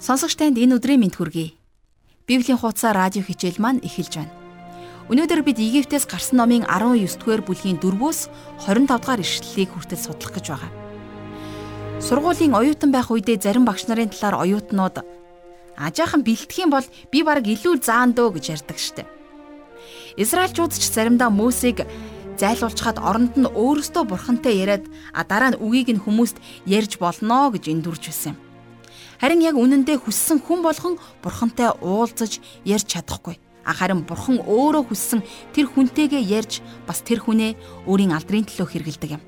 Сонсогч танд энэ өдрийн мэд хүргэе. Библийн хуудасаа радио хичээл маань эхэлж байна. Өнөөдөр бид Египтээс гарсан номын 19-р бүлгийн 4-өөс 25 дахь ишлэлийг хүртэл судлах гэж байгаа. Сургуулийн оюутан байх үедээ зарим багш нарын талаар оюутнууд ажаахан бэлтгэх юм бол би бараг илүү заан дөө гэж ярьдаг штеп. Израильчууд ч заримдаа Мөсийг зайлуулчхад оронд нь өөрөөсөө бурхантай яриад а дараа нь үгийг нь хүмүүст ярьж болно гэж эндүрж байсан юм. Харин яг үнэндээ хүссэн хүн болгон бурхантай уулзаж ярьж чадахгүй. Харин бурхан өөрөө хүссэн тэр хүнтэйгээ ярьж бас тэр хүнээ өөрийн алдрын төлөө хэрэгэлдэг юм.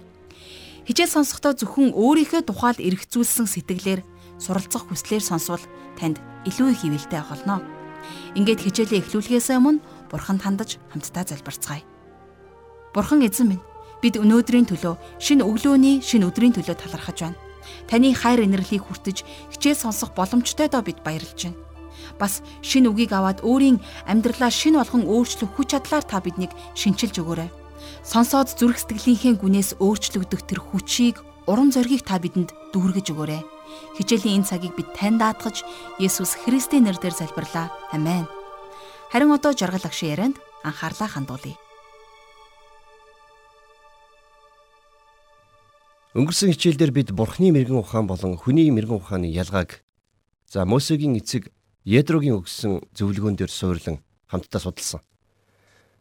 Хичээл сонсохдоо зөвхөн өөрийнхөө тухайд эргцүүлсэн сэтгэлээр суралцах хүслээр сонсвол танд илүү их хөвөлтэй болно. Ингээд хичээлээ эхлүүлэхээс өмнө бурханд хандаж хамтдаа залбирцгаая. Бурхан эзэн минь бид өнөөдрийн төлөө шинэ өглөөний шинэ өдрийн төлөө талархаж байна. Таны хайр инэрлийг хүртэж хичээл сонсох боломжтой доо бид баярлж байна. Бас шин үгийг аваад өөрийн амьдралаа шин болгон өөрчлөх хүч чадлаар та биднийг шинчилж өгөөрэй. Сонсоод зүрх сэтгэлийнхээ гүнээс өөрчлөгдөх тэр хүчийг урам зоригийг та бидэнд дүүргэж өгөөрэй. Хичээлийн энэ цагийг бид тань даатгаж Есүс Христийн нэрээр залбирлаа. Амен. Харин одоо жаргал агшин ярианд анхаарлаа хандуулъя. Өнгөрсөн хичээлдэр бид Бурхны мэрэгэн ухаан болон хүний мэрэгэн ухааны ялгааг за Мосегийн эцэг Ядрогийн өгсөн зөвлөгөөн дээр суйрлан хамтдаа судалсан.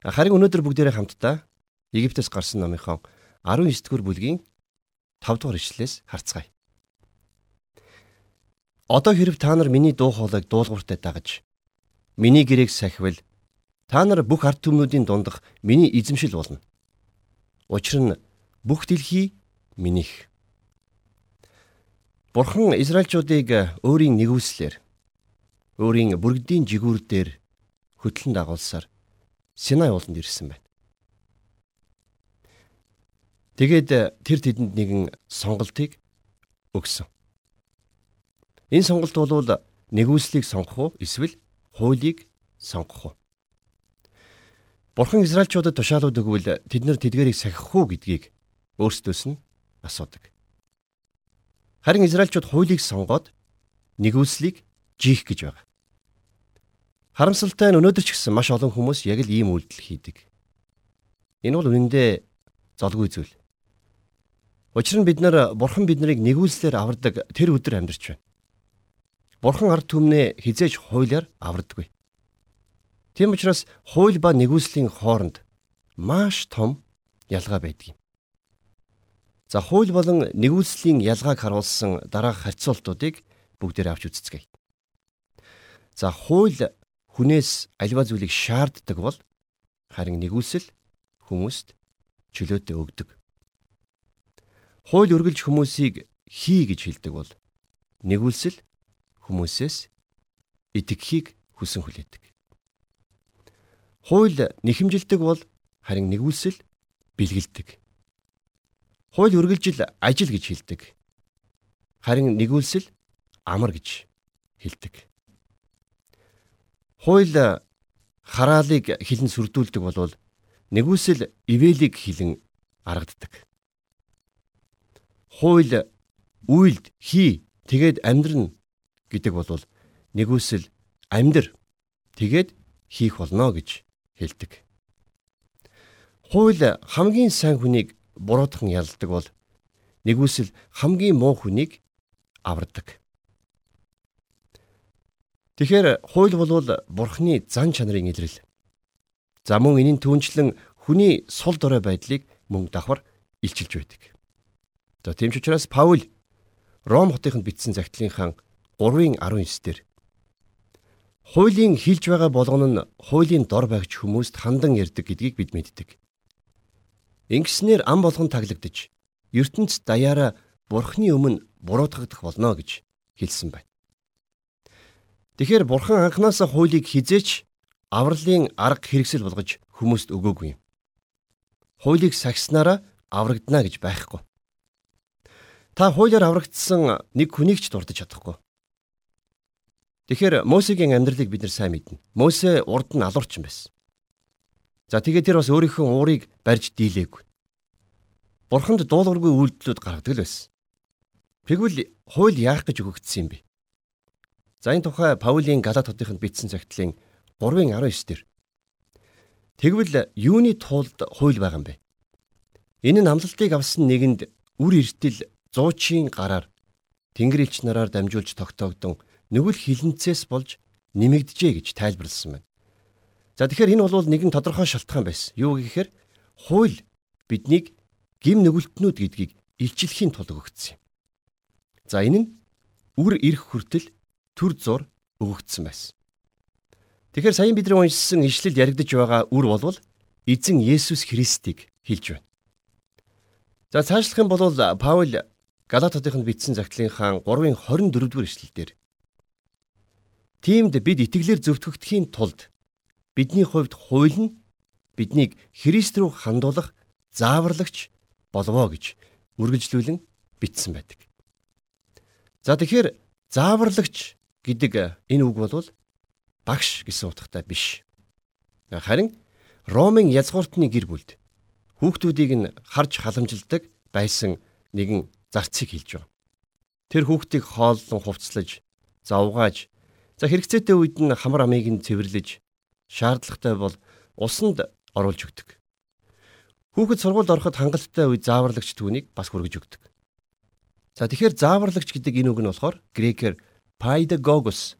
Харин өнөөдөр бүгдээрээ хамтдаа Египтээс гарсан номынхон 19-р бүлгийн 5 дугаар ишлэлээс харцгаая. Одоо хэрв та нар миний дуу хоолойг дуулууртай дагаж миний гэрээг сахивал та нар бүх ард түмнүүдийн дундах миний эзэмшил болно. Учир нь бүх дэлхий минийх. Бурхан Израильчуудыг өөрийн нэгүслэр өөрийн бүргэдийн жигүүр дээр хөтлөн дагуулсаар Синай ууланд ирсэн байна. Тэгээд тэр тэдэнд нэгэн сонголтыг өгсөн. Энэ сонголт бол нэгүслийг сонгох уу эсвэл хуулийг сонгох уу? Бурхан Израильчуудад тушаалууд өгвөл тэд нар тэдгэрийг сахих уу гэдгийг өөрсдөөс нь асуудаг. Харин Израильчууд хуулийг сонгоод нэгүслийг жиих гэж байгаа. Харамсалтай нь өнөөдөр ч гэсэн маш олон хүмүүс яг л ийм үйлдэл хийдэг. Энэ бол үнэндээ золгүй зүйл. Учир нь бид нар бурхан биднийг нэгүүлслээр авардаг тэр өдөр амьдарч байна. Бурхан ард түмнээ хизээж хуулиар авардаггүй. Тийм учраас хууль ба нэгүслийн хооронд маш том ялгаа байдаг юм. За хууль болон нэгүүлслийн ялгааг харуулсан дараах харьцуултуудыг бүгдээр авч үзцгээе. За хууль хүнээс альва зүйлийг шаарддаг бол харин нэгүүлсэл хүмүүст чөлөөтэй өгдөг. Хууль үргэлж хүмүүсийг хий гэж хэлдэг бол нэгүүлсэл хүмүүсээс итгэхийг хүсэн хүлээдэг. Хууль нэхэмжилдэг бол харин нэгүүлсэл бэлгэлдэг. Хууль үргэлжил ажил гэж хэлдэг. Харин нэгүүлсэл амар гэж хэлдэг. Хууль хараалыг хилэн сүрдүүлдэг болвол нэгүсэл ивэлийг хилэн аргаддаг. Хууль үйлд хий тэгээд амьдрна гэдэг болвол нэгүсэл амьдр тэгээд хийх болно гэж хэлдэг. Хууль хамгийн сайн хүнийг буруутхан ялдаг бол нэгүсэл хамгийн муу хүнийг авардаг. Тэгэхээр хууль болвол бурхны зан чанарын илрэл. За мөн энийн түнчлэн хүний сул дорой байдлыг мөн давхар илчилж байдаг. За тийм ч учраас Паул Ром хотынд бичсэн загтлынхаа 3:19 дээр хуулийн хилж байгаа болгоно нь хуулийн дор байгч хүмүүст хандан ярддаг гэдгийг бид мэддэг. Ингэснээр ам болгон таглагдж ертөнц даяараа бурхны өмнө буруутгагдах болно гэж хэлсэн байна. Тэгэхээр бурхан анханасаа хуулийг хизээч авралын арга хэрэгсэл болгож хүмүүст өгөөгүй юм. Хуулийг сахиснараа аврагдана гэж байхгүй. Та хуулиар аврагдсан нэг хүнийг ч дурдж чадахгүй. Тэгэхээр Мосегийн амьдралыг бид нар сайн мэднэ. Мосе урд нь алуурчин байсан. За тэгээд тэр бас өөрийнхөө уурыг барьж дийлээгүй. Бурханд дуулуургүй үйлдэлүүд гаргадаг л байсан. Тэгвэл хууль яах гэж өгөгдсөн юм бэ? За энэ тухай Паулийн Галат хотынд бичсэн загтлын 3:19 дээр Тэгвэл юуны тулд хууль байгаа юм бэ? Энэ нь амлалтыг авсан нэгэнд үр эртэл зуучийн гараар Тэнгэр элч нараар дамжуулж тогтоогдсон нүгэл хилэнцээс болж нэмэгдэжээ гэж тайлбарласан байна. За тэгэхээр энэ бол нэгэн тодорхой шалтгаан байсан. Юу гэхээр хууль биднийг гим нүгэлтнүүд гэдгийг илчлэхийн тулд өгөгдсөн юм. За энэ нь үр ирэх хүртэл төр зур өгөгдсөн байсан. Тэгэхээр саяхан бидний уншсан ишлэлд яригдж байгаа үр болвол эзэн Есүс Христийг хэлж байна. За цаашлах юм бол Паул Галат хотынд бичсэн загтлынхаа 3-ын 24 дугаар ишлэлдэр Тиймд бид итгэлээр зөвтгөгдөхийн тулд бидний хувьд хууль нь биднийг Христ рүү хандуулах зааварлагч болвоо гэж үргэлжлүүлэн бичсэн байдаг. За тэгэхээр зааварлагч гэдэг энэ үг бол багш гэсэн утгатай биш. Харин Ромын язгууртны гэр бүлд хүүхдүүдийг нь харж халамжилдаг байсан нэгэн зарцыг хэлж байгаа. Тэр хүүхдийг хооллон хувцлаж, завгааж, за хэрэгцээтэй үед нь хамар амийг нь цэвэрлэж шаардлагатай бол усанд оруулж өгдөг. Хүүхэд сургуульд ороход хангалттай үе зааварлагч түүнийг бас хүргэж өгдөг. За тэгэхээр зааварлагч гэдэг энэ үг нь болохоор грекээр paidagogos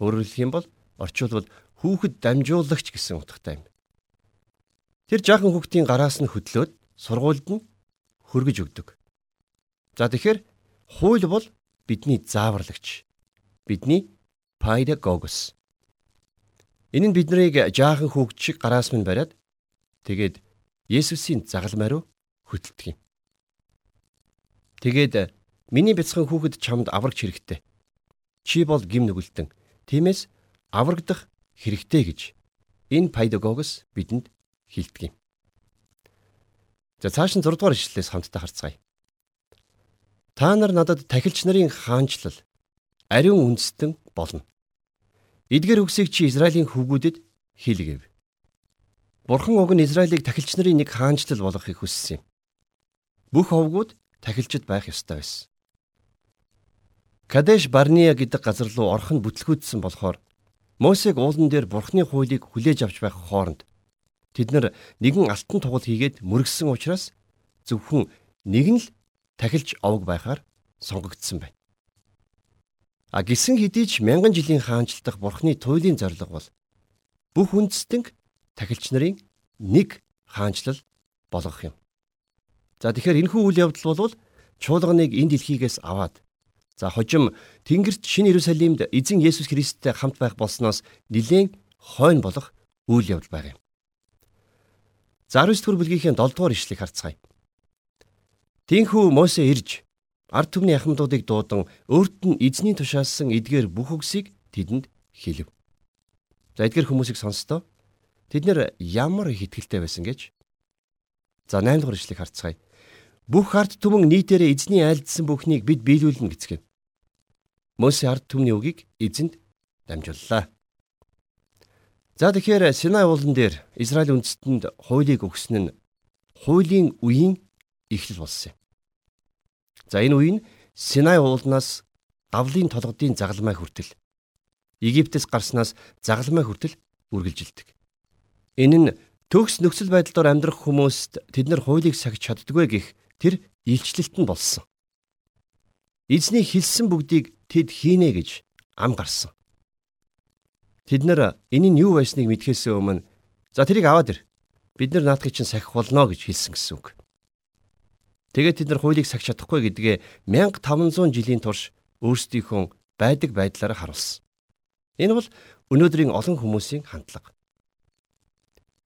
өөрөөр хэлэх юм бол орчуулбал хүүхэд дамжуулагч гэсэн утгатай юм. Тэр жаахан хүүхдийн гараас нь хөдлөөд сургуульд нь хөргөж өгдөг. За тэгэхээр хууль бол бидний зааварлагч. Бидний paidagogos Энэ нь биднийг жаахан хүүхд шиг гараас минь бариад тэгээд Есүсийн загалмай руу хөтэлдэг юм. Тэгээд миний бяцхан хүүхэд чамд аврагч хэрэгтэй. Чи бол гим нүгэлтэн. Тиймээс аврагдах хэрэгтэй гэж энэ педагогос бидэнд хэлдэг юм. За цааш нь 6 дугаар ишлэлээс хамтдаа харцгаая. Та нар надад тахилч нарын хаанчлал ариун үндэстэн болно. Эдгээр үгсийг чи Израилийн хүүгүүдэд хэлгээв. Бурхан уг нь Израилийг тахилч нарын нэг хаанчлал болгохыг хүссэн юм. Бүх овгууд тахилчд байх ёстой байсан. Кадеш Барния гэдэг газар руу орох нь бүтлгүүдсэн болохоор Мосег уулан дээр Бурханы хуулийг хүлээж авч байх хооронд тэд нар нэгэн алтан тугал хийгээд мөргсөн учраас зөвхөн нэг нь л тахилч овг байхаар сонгогдсон байна. А гисэн хэдий ч мянган жилийн хаанчлах бурхны туйлын зорилго бол бүх үндэстэн тахилч нарын нэг хаанчлал болгох юм. За тэгэхээр энэхүү үйл явдал бол чуулганыг энэ дэлхийгээс аваад за хожим Тэнгэрт шинэ Иерусалимд эзэн Есүс Христтэй хамт байх болсноос нилээн хойно болох үйл явдал байг юм. За 19 дэх бүлгийн 7 дугаар ишлэгийг харцгаая. Тинхүү Мосе ирж ард түмний ахмадуудыг дуудан өөрт нь эзний тушаалсан эдгээр бүх үгсийг тэдэнд хэлв. За эдгээр хүмүүсийг сонстоо. Тэд нэр ямар их ихтгэлтэй байсан гэж. За 8 дугаар ишлэгийг харцгаая. Бүх ард түмэн нийтээрээ эзний айлдсан бүхнийг бид биелүүлнэ гэцгээв. Мосе ард түмний үгийг эзэнд дамжууллаа. За тэгэхээр Синай уулан дээр Израиль үндэстэнд хуулийг өгсөн нь хуулийн үеийн эхлэл болсон юм. За энэ үе нь Синай уулнаас давлын толгодын загалмай хүртэл Египтээс гарснаас загалмай хүртэл үргэлжилдэг. Энэ нь төгс нөхцөл байдлаар амьдрах хүмүүст тэд нар хуулийг сахиж чаддгүй гэх тэр илчлэлт нь болсон. Эзний хэлсэн бүгдийг тэд хийнэ гэж ам гарсан. Тэд нар энэ нь юу байсныг мэдхээс өмнө за тэрийг аваад ир. Бид нар наадхыг чинь сахих болно гэж хэлсэн гэсэн үг. Тэгээд тэд нар хуулийг сахиж чадахгүй гэдгээ 1500 жилийн турш өөрсдийнхөө байдаг байдлаараа харуулсан. Энэ бол өнөөдрийн олон хүмүүсийн хандлага.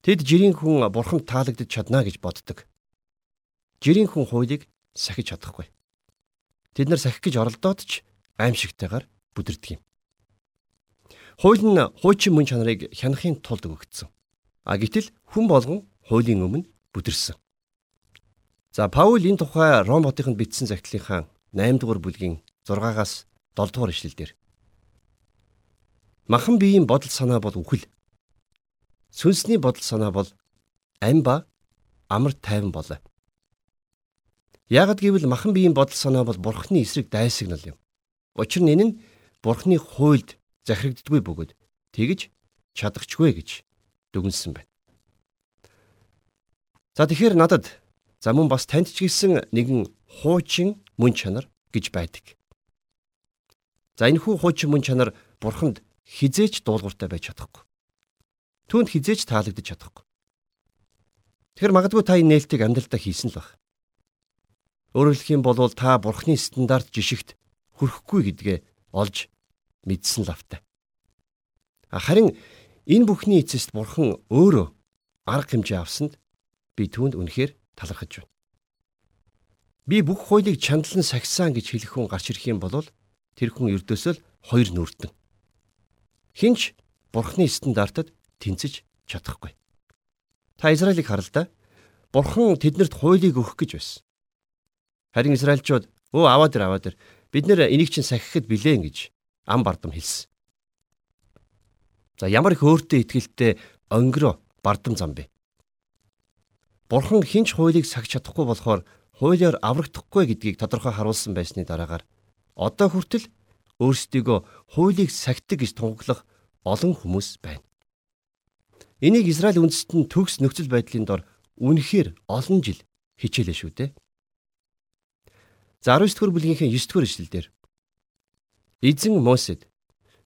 Тэд жирийн хүн бурханд таалагдж чадна гэж боддог. Жирийн хүн хуулийг сахиж чадахгүй. Тэд нар сахих гэж оролдоод ч аимшигтайгаар бүдэрдэг юм. Хууль нь хуучин мөн чанарыг хянахын тулд өгөгдсөн. А гэтэл хүн болгон хуулийн өмнө бүдэрсэн. За Паул энэ тухай Ром хотынд бичсэн захидлынхаа 8 дугаар бүлгийн 6-аас 7 дугаар ишлэлдэр Махан биеийн бодол санаа бол үхэл. Сүнсний бодол санаа бол ам ба амар тайван болоо. Ягд гэвэл махан биеийн бодол санаа бол бурхны эсрэг дайсагнал юм. Учир нь энэ нь Бурхны хуйлд захирагддаггүй бөгөөд тэгж чадахчгүй гэж дүгнсэн байна. За тэгэхээр надад за мөн бас танд ч гэсэн нэгэн хуучин мөн чанар гэж байдаг. За энэ хүү хуучин мөн чанар бурханд хизээч дуулууртай байж чадахгүй. Түүнд хизээч таалагдж чадахгүй. Тэгэхээр магадгүй та энэ нээлтийг амьдралдаа хийсэн л баг. Өөрөөр хэлэх юм бол та бурхны стандарт жишгт хүрэхгүй гэдгээ олж мэдсэн лавтай. Харин энэ бүхний эцэст бурхан өөрөө арга хэмжээ авсанд би түүнд үнэхээр талархаж байна. Би бүх хуулийг чандлан сахисан гэж хэлэх хүн гарч ирэх юм бол тэр хүн ердөөсөө хоёр нүрдэн. Хинч бурхны стандартад тэнцэж чадахгүй. Та Израилийг харал да. Бурхан тэднэрт хуулийг өгөх гэж байсан. Харин Израильчууд өө аваад ир аваад ир бид нэр энийг чинь сахихад билээ гэж ам бардам хэлсэн. За ямар их өөртөө ихтгэлтэй өнгөрөө бардам зам бэ? Бурхан хинч хуулийг сахиж чадахгүй болохоор хуулиар аврагдахгүй гэдгийг тодорхой харуулсан байсны дараагаар одоо хүртэл өөрсдийгөө хуулийг сахидаг гэж тунгаглах олон хүмүүс байна. Энийг Израиль үндэстэн төгс нөхцөл байдлын дор үнэхээр олон жил хичээлээ шүү дээ. За 19 дэх бүлгийнхээ 9 дэх эшлэлдэр Эзэн Мосед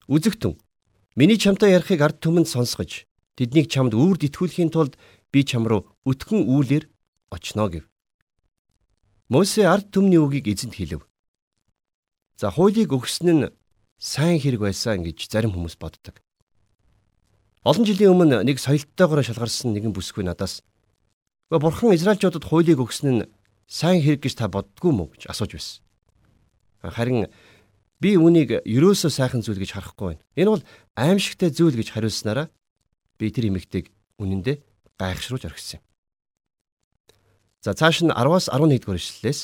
үзэгтэн миний чамтай ярихыг ард түмэнд сонсгож тэднийг чамд үрд итгүүлэхийн тулд би чам руу өтгөн үүлээр очно гэв. Мосе ард түмний үгийг эзэнт хэлв. За хуулийг өгсөн нь сайн хэрэг байсан гэж зарим хүмүүс боддог. Олон жилийн өмнө нэг соёлттойгоор шалгарсан нэгэн бүсгүй надаас "Бурхан Израильчуудад хуулийг өгсөн нь сайн хэрэг гэж та боддгоо мүү?" гэж асууж байсан. Харин би үүнийг ерөөсөө сайхан зүйл гэж харахгүй байна. Энэ бол аимшигтай зүйл гэж хариулснараа би тэр эмэгтэйг үнэндээ гайхшруулж орхисон юм. За цааш нь 10-аас 11 дугаар ишлэлээс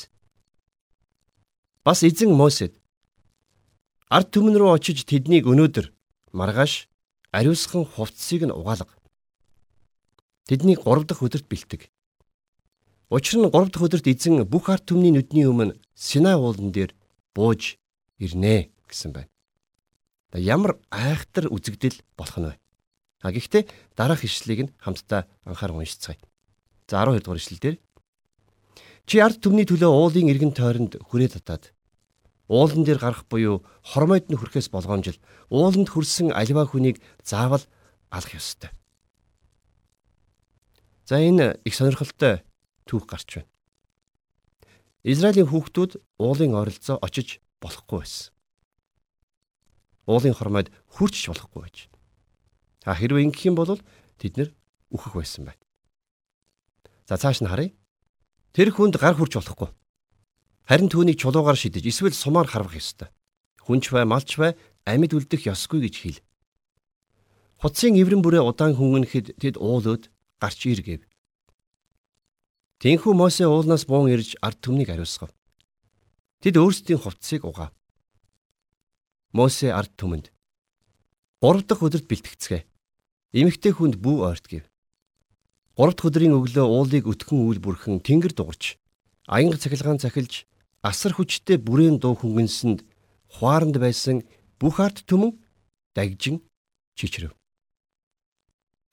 бас эзэн Мосед ард түмэн рүү очиж тэднийг өнөөдөр маргааш ариусхан хувцсыг нь угаалга. Тэднийг 3 дахь өдөрт бэлтэг. Учир нь 3 дахь өдөрт эзэн бүх ард түмний нүдний өмнө Синай уулан дээр бууж ирнэ гэсэн байна. Ямар айхтар үзэгдэл болох нь вэ? А гэхдээ дараах ишлэлийг нь хамтдаа анхааран уншицгаая. За 12 дугаар ишлэл дээр Чи ард түмний төлөө уулын эргэн тойронд хүрээ татаад уулан дээр гарах буюу хормойд нь хүрэхээс болгоомжил ууланд хүрсэн альва хүнийг заавал алах ёстой. За энэ их сонирхолтой түүх гарч байна. Израилийн хүүхдүүд уулын оролцоо очиж болохгүй байсан. Уулын хормойд хүрч болохгүй байж. А хэрвээ ингэх юм бол тэд нэр үхэх байсан байна. За цааш нь харъя. Тэр хүнд гар хүрч болохгүй. Харин түүнийг чулуугаар шидэж эсвэл сумаар харвах ёстой. Хүнч бай, малч бай, амьд үлдэх ёсгүй гэж хэл. Хуцсын эврэн бүрээ удаан хөнгөнөхөд тэд уулууд гарч иргэв. Тэнхүү Мосе уулнаас буун ирж ард түмнийг ариусгав. Тэд өөрсдийн хувцсыг угаав. Мосе ард түмэнд 3 дахь өдөрт бэлтгэцгээ. Эмэгтэй хүнд бүү ойртгив. 3 дахь өдрийн өглөө уулыг өтгөн үйл бүрхэн тэнгэр дугарч аянга цахилгаан цахилж асар хүчтэй бүрээн дуу хөнгөнсөнд хуаранд байсан бүх арт түмэн дагжин чичрэв.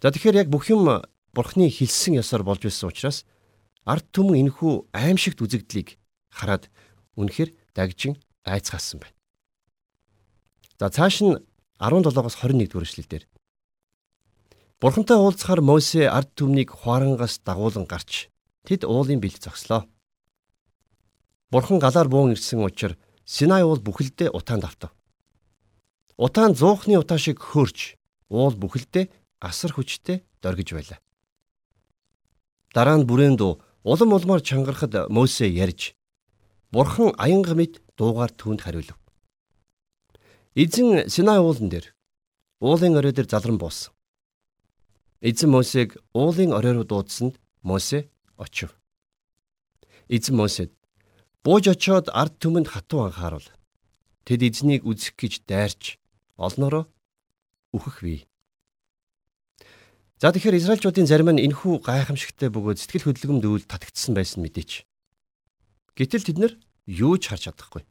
За тэгэхээр яг бүх юм бурхны хэлсэн ёсоор болж байсан учраас арт түмэн энэхүү аимшигт үзэгдлийг хараад үнэхээр дагжин айцгаасан байна. За цааш нь 17-оос 21 дугаар эшлэлдэр Бурхантай уулзахаар Мосе ард түмнийг хуарангаас дагуулan гарч тэд уулын бэлт зогслоо. Бурхан галаар буун ирсэн учраас Синай уул бүхэлдээ утаанд автав. Утаан зуухны утаа шиг хөөрч уул бүхэлдээ асар хүчтэй дөргиж байлаа. Дараа нь бүрээн дуу улам улмаар чангарахад Мосе ярьж Бурхан аянга мэд дуугаар түүнд хариулв. Эзэн Синай уулан дээр уулын орой дээр залран буусан. Эзэн Мосег уулын орой руу дуудсанд Мосе очив. Эзэн Мосед бууж очиод ард түмэнд хатуу анхааруул. Тэд эзнийг үзэх гэж дайрч олноороо үхэх бий. За тэгэхээр Израильчуудын зарим нь энхүү гайхамшигтай бөгөөд сэтгэл хөдлөмд үйл татагдсан байсан мэдээч. Гэтэл тэд нар юу ч харж чадахгүй.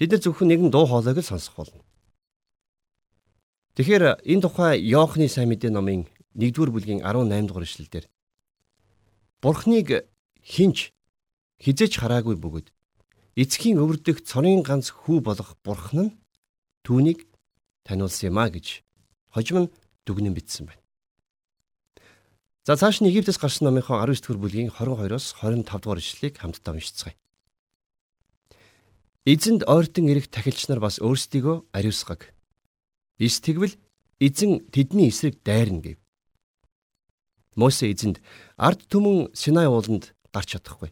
Тэд нар зөвхөн нэгэн дуу хоолойг л сонсох болно. Тэгэхээр энэ тухай Иохны сайн мэдээ номын 1-р бүлгийн 18 дугаар эшлэлдэр Бурхныг хинч хизээч хараагүй бөгөөд эцгийн өвөрдөх цорын ганц хүү болох Бурхан нь түүнийг таниулсан юм а гэж хожим нь дүгнэн бичсэн байна. За цааш нь Египтээс гарсан номынхоо 19 дэх бүлгийн 22-оос 25 дугаар ишлэлийг хамтдаа уншицгаая. Эзэнд ойртон ирэх тахилч нар бас өөрсдийгөө ариусгаг. Ис тэгвэл эзэн тэдний эсрэг дайрна гэв. Мосе эзэнд ард түмэн Синай ууланд гарч чадахгүй.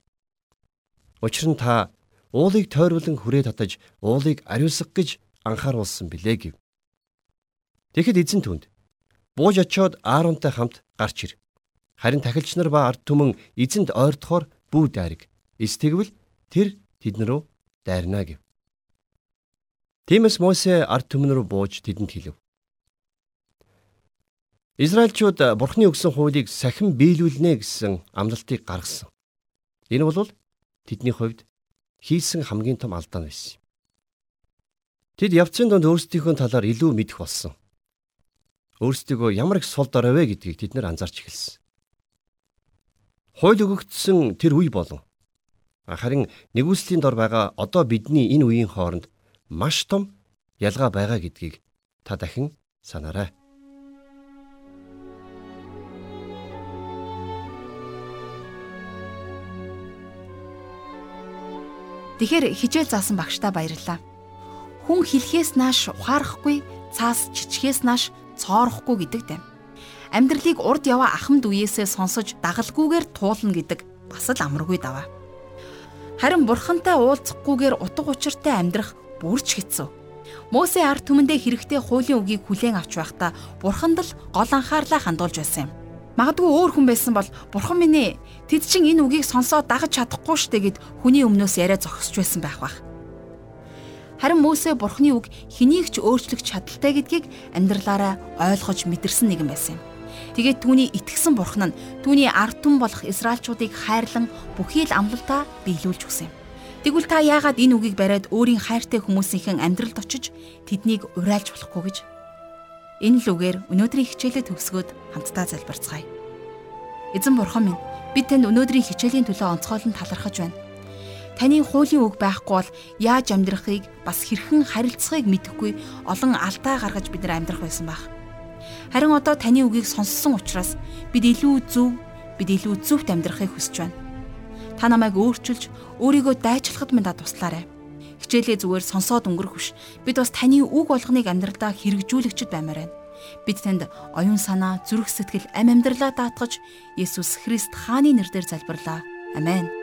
Учир нь та уулыг тойруулан хүрээ татаж уулыг ариусгах гэж анхааруулсан билээ гэв. Тэгэхэд эзэн түнд бууж очиод Ааронтай хамт гарч ир. Харин тахилч нар ба ард түмэн эзэнд ойртохоор бүү дайраг. Эс тэгвэл тэр тэднэр рүү дайрна гэв. Тиймээс Мосе ард түмэн рүү бууж тэдэнд хэлв. Израильчууд Бурхны өгсөн хуулийг сахин биелүүлнэ гэсэн амлалтыг гаргасан. Энэ бол тэдний хувьд хийсэн хамгийн том алдаа байсан. Тэд явцын донд өөрсдийнхөө талаар илүү мэдэх болсон. Өөрсдийгөө ямар их сул дорой вэ гэдгийг тэд нэр анзаарч эхэлсэн. Хууль өгөгдсөн тэр үе болон харин нэгүслийн дор байгаа одоо бидний энэ үеийн хооронд маш том ялгаа байгаа гэдгийг та дахин санаарай. Тэгэхээр хижээл заасан багштай баярлалаа. Хүн хэлхээс нааш ухаарахгүй, цаас чичхээс нааш цоорохгүй гэдэг дэм амьдралыг урд яваа ахмад үеэсээ сонсож дагалгүйгээр туулна гэдэг бас л амаргүй даваа. Харин бурхантай уулзахгүйгээр утга учиртай амьдрах бүрч хэцүү. Мосе ард түмэндээ хэрэгтэй хуулийн үгийг хүлээн авч байхдаа бурханд л гол анхаарлаа хандуулж байсан юм. Магадгүй өөр хүн байсан бол бурхан минь ээ тэд чин энэ үгийг сонсоод дагаж чадахгүй штэ гэд хүний өмнөөс яриа зогсож байсан байх бах. Харин Мөсө бурхны үг хэнийг ч өөрчлөх чадaltaй гэдгийг амьдралаараа ойлгож мэдэрсэн нэгэн байсан юм. Тэгээд түүний итгэсэн бурхан нь түүний ард түмэн болох Израильчуудыг хайрлан бүхий л амлалтаа биелүүлж өгсөн юм. Тэгвэл та яагаад энэ үгийг бариад өөрийн хайртай хүмүүсийнхэн амьдралд очиж тэднийг урайлж болохгүй гэж? Энэ л үгээр өнөөдрийн хичээлээ төгсгөөд хамтдаа залбирцгаая. Эзэн бурхан минь бид танд өнөөдрийн хичээлийн төлөө онцгойлон талархаж байна. Таны хуулийн үг байхгүй бол яаж амьдрахыг бас хэрхэн харилцахыг мэдэхгүй олон алдаа гаргаж бид нар амьдрах байсан байх. Харин одоо таны үгийг сонссон учраас бид илүү зөв, бид илүү зөвхт амьдрахыг хүсэж байна. Та намайг өөрчилж, өөрийгөө дайчлахад минь туслаарай. Хичээлээ зүгээр сонсоод өнгөрөх биш. Бид бас таны үг болгоныг амьдралдаа хэрэгжүүлэгчд баймаар байна. Бид танд оюун санаа, зүрх сэтгэл, ам амьдралаа даатгаж Есүс Христ хааны нэрээр залбирлаа. Амен.